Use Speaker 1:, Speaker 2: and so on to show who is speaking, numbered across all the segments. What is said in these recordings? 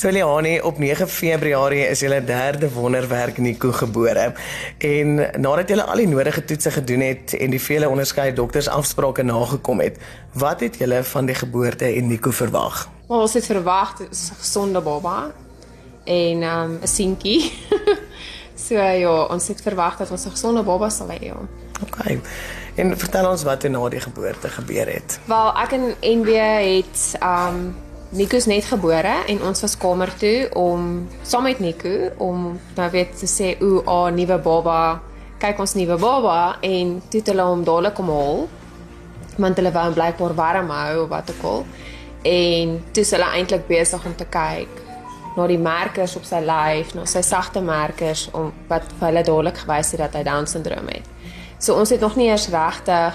Speaker 1: So Liani, op 9 Februarie is julle derde wonderwerk Nico gebore. En nadat julle al die nodige toetse gedoen het en die vele onderskeie dokters afsprake nagekom het, wat het julle van die geboorte en Nico verwag?
Speaker 2: Maar ons het verwag 'n gesonde baba en um, 'n seentjie. so ja, ons het verwag dat ons 'n gesonde baba sal hê. Ja.
Speaker 1: OK. En vertel ons wat toe na die geboorte gebeur het.
Speaker 2: Wel, ek en NB het um Nico is net gebore en ons was kamer toe om saam met Nico om nou weet te sê o, 'n nuwe baba. Kyk ons nuwe baba en toe het hulle hom dadelik kom haal want hulle wou hom blykbaar warm hou of wat ook al. En toe is hulle eintlik besig om te kyk na die merkers op sy lyf, na sy sagte merkers om wat vir hulle dadelik gewys het dat hy Down syndroom het. So ons het nog nie eers regtig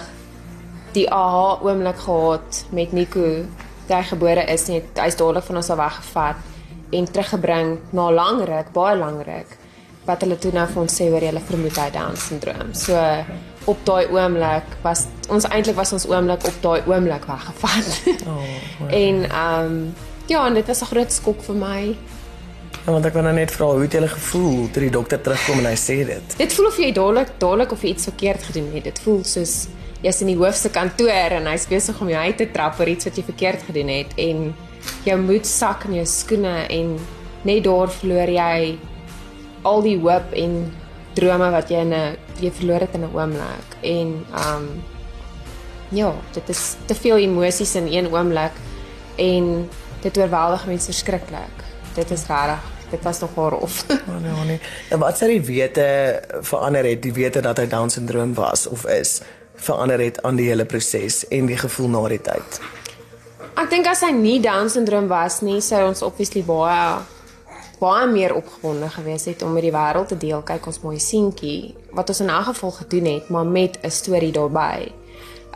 Speaker 2: die aha oomblik gehad met Nico toe hy gebore is nie. Hy's dadelik van ons af weggevat en teruggebring na langruk, baie langruk wat hulle toe nou vir ons sê oor hulle vermoed hy Down syndroom. So op daai oomblik was ons eintlik was ons oomblik op daai oomblik weggevat.
Speaker 1: Oh,
Speaker 2: en ehm um, ja, en dit was 'n groot skok vir my.
Speaker 1: Ja, want ek wou nou net vra hoe het jy gevoel toe die dokter terugkom en hy sê dit?
Speaker 2: Dit voel of jy dadelik dadelik of jy iets verkeerd gedoen het. Dit voel soos jy's in die hoofse kantoor en hy's besig om jou uit te trap vir iets wat jy verkeerd gedoen het en jou moed sak in jou skoene en net daar verloor jy al die hoop en drome wat jy in 'n jy verloor dit in 'n oomblik en um ja, dit is te veel emosies in een oomblik en dit oorweldig mense verskriklik. Dit is regtig dit was nog rof.
Speaker 1: Oh nee, nee. En wat sê die wete verander het, die wete dat hy Down syndroom was of is, verander het aan die hele proses en die gevoel na die tyd.
Speaker 2: Ek dink as hy nie Down syndroom was nie, sou ons obviously baie baie meer opgewonde gewees het om met die wêreld te deel. Kyk ons mooi seentjie wat ons in elk geval gedoen het, maar met 'n storie daarbey.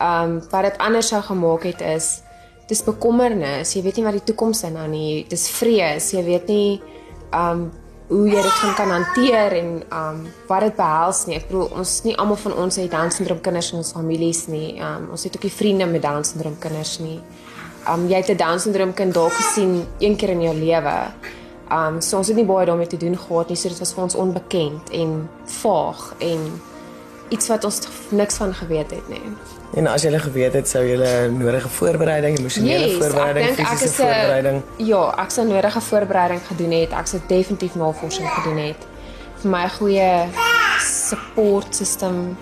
Speaker 2: Um wat dit anders sou gemaak het is dis bekommernis. Jy weet nie wat die toekoms inhou nie. Dis vrees. Jy weet nie um hoe jy dit gaan kan hanteer en um wat dit behels nie. Ek bedoel ons nie almal van ons het Down syndroom kinders in ons families nie. Um ons het ook nie vriende met Down syndroom kinders nie. Um jy het 'n Down syndroom kind dalk gesien een keer in jou lewe. Um so ons het nie baie daarmee te doen gehad nie. So dit was vir ons onbekend en vaag en iets wat ons niks van geweet het nie.
Speaker 1: En as jy geweet het sou jy nodige voorbereiding, emosionele yes, voorbereiding, fisiese voorbereiding.
Speaker 2: Ja, ek sou nodige voorbereiding gedoen het. Ek sou definitief navorsing gedoen het vir my goeie support system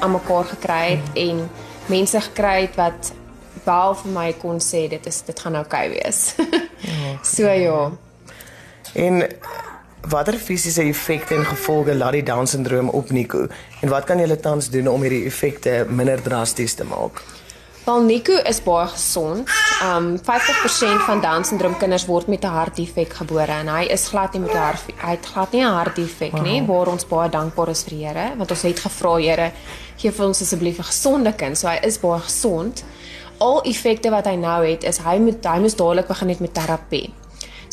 Speaker 2: aan mekaar gekry het hmm. en mense gekry het wat wel vir my kon sê dit is dit gaan oukei okay wees. ja, so ja.
Speaker 1: En watter fisiese effekte en gevolge laat die Down syndroom op Nico en wat kan julle tans doen om hierdie effekte minder drasties te maak?
Speaker 2: Wel Nico is baie gesond. Um 50% van Down syndroom kinders word met 'n hartdefek gebore en hy is glad nie met 'n hart hy het glad nie 'n hartdefek wow. nie waar ons baie dankbaar is vir Here want ons het gevra Here gee vir ons asseblief 'n gesonde kind. So hy is baie gesond. Al effekte wat hy nou het is hy moet hy moet dadelik begin met terapie.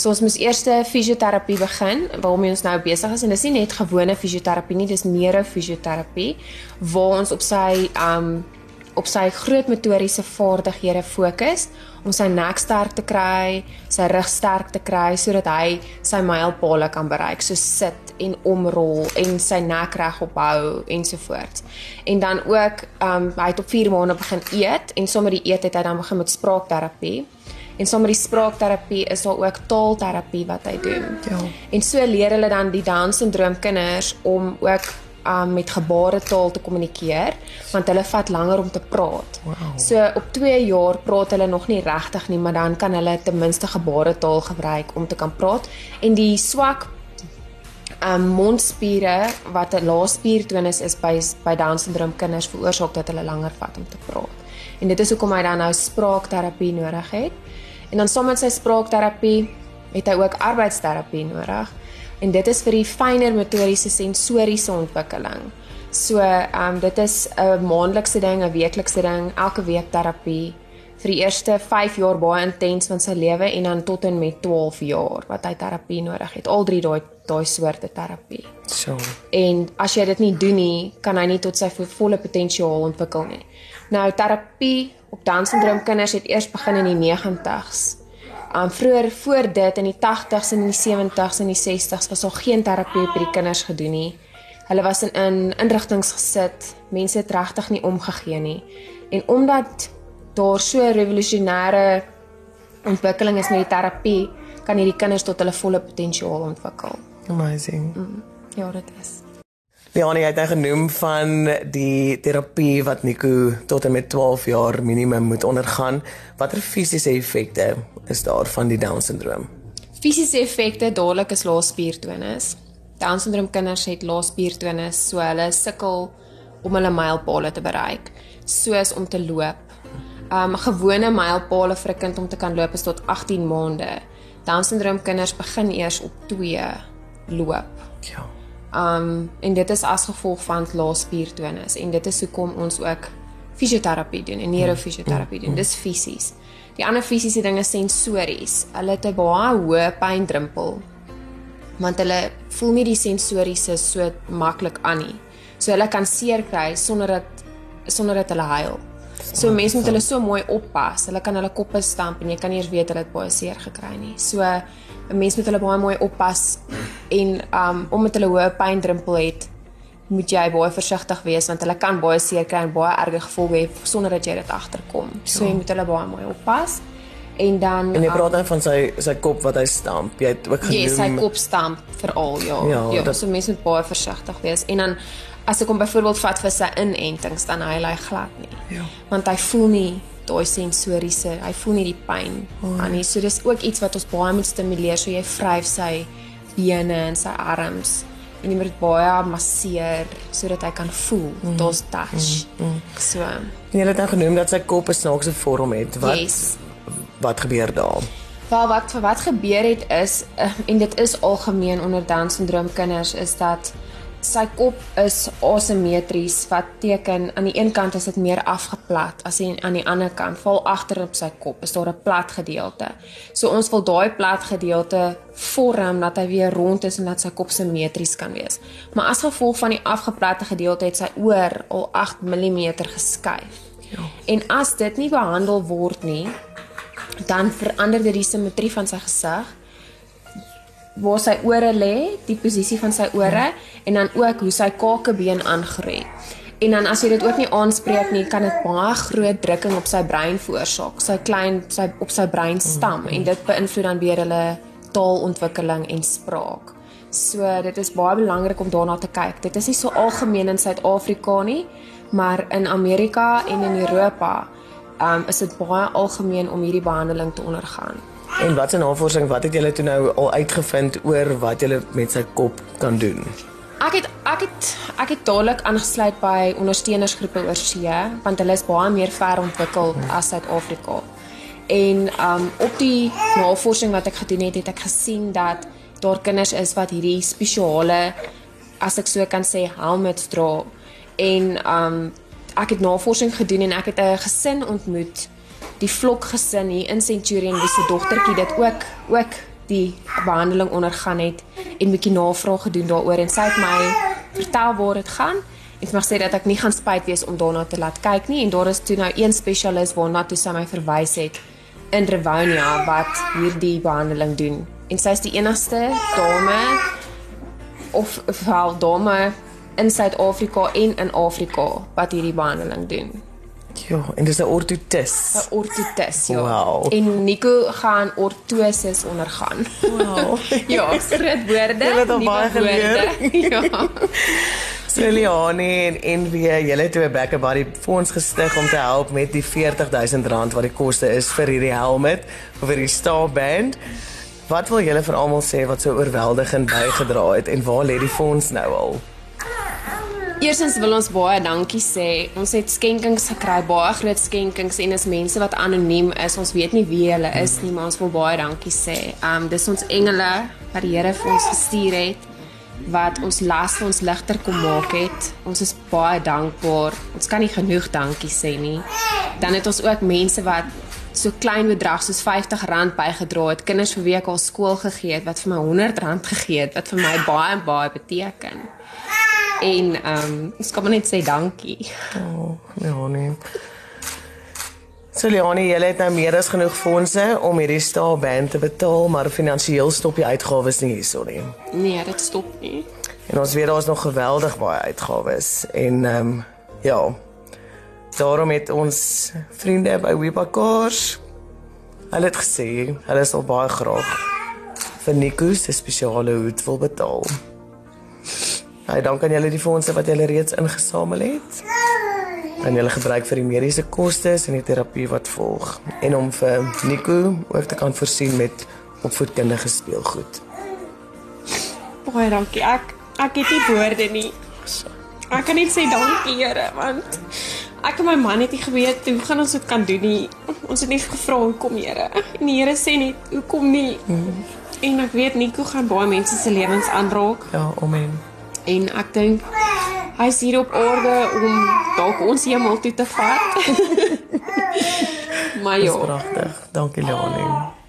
Speaker 2: So ons moes eers fisioterapie begin waarmee ons nou besig is en dis nie net gewone fisioterapie nie, dis neurofisioterapie waar ons op sy um op sy groot motoriese vaardighede fokus om sy nek sterk te kry, sy rug sterk te kry sodat hy sy mylpale kan bereik, so sit en omrol en sy nek reg ophou ensovoorts. En dan ook um hy het op 4 maande begin eet en sommer die eet het hy dan begin met spraakterapie. En saam met die spraakterapie is daar ook taalterapie wat hy doen. Ja. En so leer hulle dan die Down syndroom kinders om ook um, met gebaretaal te kommunikeer want hulle vat langer om te praat. Wow. So op 2 jaar praat hulle nog nie regtig nie, maar dan kan hulle ten minste gebaretaal gebruik om te kan praat en die swak um mondspiere wat 'n laaspiertonus is by by Down syndroom kinders veroorsaak dat hulle langer vat om te praat. En dit is hoekom hy dan nou spraakterapie nodig het. En dan saam met sy spraakterapie het hy ook arbeidsterapie nodig. En dit is vir die fynere motoriese sensoriese ontwikkeling. So, ehm um, dit is 'n maandelikse ding, 'n weeklikse ding, elke week terapie vir die eerste 5 jaar baie intens van sy lewe en dan tot en met 12 jaar wat hy terapie nodig het. Al drie daai daai soorte terapie.
Speaker 1: So.
Speaker 2: En as jy dit nie doen nie, kan hy nie tot sy volle potensiaal ontwikkel nie. Nou terapie op Down syndroom kinders het eers begin in die 90s. Um vroeër voor dit in die 80s en in die 70s en die 60s was daar geen terapie vir die kinders gedoen nie. Hulle was in in inrigtinge gesit. Mense het regtig nie omgegee nie. En omdat daar so revolusionêre ontwikkeling is met die terapie, kan hierdie kinders tot hulle volle potensiaal ontwikkel.
Speaker 1: Amazing.
Speaker 2: Mm, ja, dit is.
Speaker 1: Leonie het nou genoem van die terapie wat Nico tot en met 12 jaar minimum moet ondergaan. Watter fisiese effekte is daar van die Down syndroom?
Speaker 2: Fisiese effekte dadelik is lae spiertonus. Down syndroom kinders het lae spiertonus, so hulle sukkel om hulle mylpale te bereik, soos om te loop. Um gewone mylpale vir 'n kind om te kan loop is tot 18 maande. Down syndroom kinders begin eers op 2 loop.
Speaker 1: Ja.
Speaker 2: Um en dit is as gevolg van lae spiertonus en dit is hoekom ons ook fisioterapie doen en neurofisioterapie doen. Dis fisies. Die ander fisiese dinge sensories. Hulle het 'n baie hoë pyndrempel. Want hulle voel nie die sensoriese so maklik aan nie. So hulle kan seer kry sonder dat sonder dat hulle huil. So mense moet hulle so mooi oppas. Hulle kan hulle koppe stamp en jy kan nie eens weet hulle het baie seer gekry nie. So 'n mens moet hulle baie mooi oppas en um omdat hulle hoë pyndrempel het, moet jy baie versigtig wees want hulle kan baie seer kry en baie erge gevolge hê sonder dat jy dit agterkom. So jy moet hulle baie mooi oppas. En dan
Speaker 1: En jy praat dan van sy sy kop wat hy stamp. Jy het ook genoem
Speaker 2: Ja, sy kop stamp veral ja.
Speaker 1: Ja,
Speaker 2: ja
Speaker 1: dat-
Speaker 2: so mense moet baie versigtig wees. En dan as ek hom byvoorbeeld vat vir sy inentings, dan hy hy glad nie.
Speaker 1: Ja.
Speaker 2: Want hy voel nie daai sensoriese, hy voel nie die pyn aan nie. So dis ook iets wat ons baie moet stimuleer. So jy vryf sy bene en sy arms en jy moet dit baie masseer sodat hy kan voel.
Speaker 1: Mhm.
Speaker 2: Daar's touch. So
Speaker 1: En jy het nou genoem dat sy kop 'n snaakse vorm het. Wat
Speaker 2: yes.
Speaker 1: wat gebeur daar?
Speaker 2: Wel wat wat gebeur het is uh, en dit is algemeen onder Down syndroom kinders is dat sy kop is asimetries wat teken aan die een kant is dit meer afgeplat as en aan die ander kant val agter op sy kop is daar 'n plat gedeelte. So ons wil daai plat gedeelte vorm dat hy weer rond is en dat sy kop simmetries kan wees. Maar as gevolg van die afgeplatte gedeelte het sy oor al 8 mm geskuif. Ja. En as dit nie behandel word nie, dan verander dit die simmetrie van sy gesig waar sy ore lê, die posisie van sy ore en dan ook hoe sy kakebeen aangroei. En dan as jy dit ook nie aanspreek nie, kan dit baie groot drukking op sy brein veroorsaak. Sy klein sy op sy breinstam en dit beïnvloed dan weer hulle taalontwikkeling en spraak. So dit is baie belangrik om daarna te kyk. Dit is nie so algemeen in Suid-Afrika nie, maar in Amerika en in Europa um, is dit baie algemeen om hierdie behandeling te ondergaan.
Speaker 1: En wat 'n navorsing wat het julle toe nou al uitgevind oor wat julle met sy kop kan doen?
Speaker 2: Ek het ek het ek het dadelik aangesluit by ondersteunersgroepe oor see want hulle is baie meer ver ontwikkel as Suid-Afrika. En um op die navorsing wat ek gedoen het, het ek gesien dat daar kinders is wat hierdie spesiale as ek so kan sê helmets dra. En um ek het navorsing gedoen en ek het 'n gesin ontmoet die vlok gesin hier in Centurion wie se dogtertjie dit ook ook die behandeling ondergaan het en bietjie navraag gedoen daaroor. En sy het my vertel waar dit gaan. En sy het gesê dat ek nie gaan spyt wees om daarna te laat kyk nie. En daar is toe nou een spesialis waarna toe sy my verwys het in Rivonia wat hierdie behandeling doen. En sy is die enigste dame of wel dame in Suid-Afrika en in Afrika wat hierdie behandeling doen.
Speaker 1: Ja, en dis 'n ortotis.
Speaker 2: 'n ortotis, ja.
Speaker 1: Wow.
Speaker 2: En Nico gaan ortosis ondergaan.
Speaker 1: Wow.
Speaker 2: ja, groot woorde.
Speaker 1: Jy het al
Speaker 2: nuwe
Speaker 1: baie geleer.
Speaker 2: ja.
Speaker 1: So Liane en NW, julle 'n Back Body fonds gestig om te help met die R40000 wat die koste is vir hierdie helmet vir die Star Band. Wat wil julle vir almal sê wat so oorweldigend bygedra het en waar lê die fonds nou al?
Speaker 2: Eerstens wil ons baie dankie sê. Ons het skenkings gekry, baie groot skenkings en is mense wat anoniem is. Ons weet nie wie hulle is nie, maar ons wil baie dankie sê. Um dis ons engele wat die Here vir ons gestuur het wat ons las vir ons ligter kom maak het. Ons is baie dankbaar. Ons kan nie genoeg dankie sê nie. Dan het ons ook mense wat so klein bedrag soos R50 bygedra het. Kinders vir wie ek al skool gegee het wat vir my R100 gegee het wat vir my baie baie beteken. En ehm um, ek kan maar net sê dankie.
Speaker 1: Oh, ja nee. Soliani, jy het nou meer as genoeg fondse om hierdie staaband te betaal, maar finansiëel stop die uitgawes nie hierso nie.
Speaker 2: Nee, dit stop nie.
Speaker 1: En ons weet daar's nog geweldig baie uitgawes en ehm um, ja. Daarom het ons vriende by Webakars hulle het gesê hulle sal baie graag vir Nico se spesiale hoed wil betaal. Hy dank aan julle die fondse wat julle reeds ingesamel het. En julle gebruik vir die mediese kostes en die terapie wat volg en om vir Nico ook te kan voorsien met opvoedkundige speelgoed.
Speaker 2: Baie dankie. Ek ek het nie woorde nie. Ek kan net sê dankie Here want ek en my man het nie geweet hoe gaan ons dit kan doen nie. Ons het net gevra hoekom Here. En die Here sê net hoekom nie. Mm. En ek weet Nico gaan baie mense se lewens aanraak
Speaker 1: Ja, amen.
Speaker 2: En ek dink hy's hier op aarde om dalk ons hemel toe te vat. maar ja,
Speaker 1: pragtig. Dankie Leonie.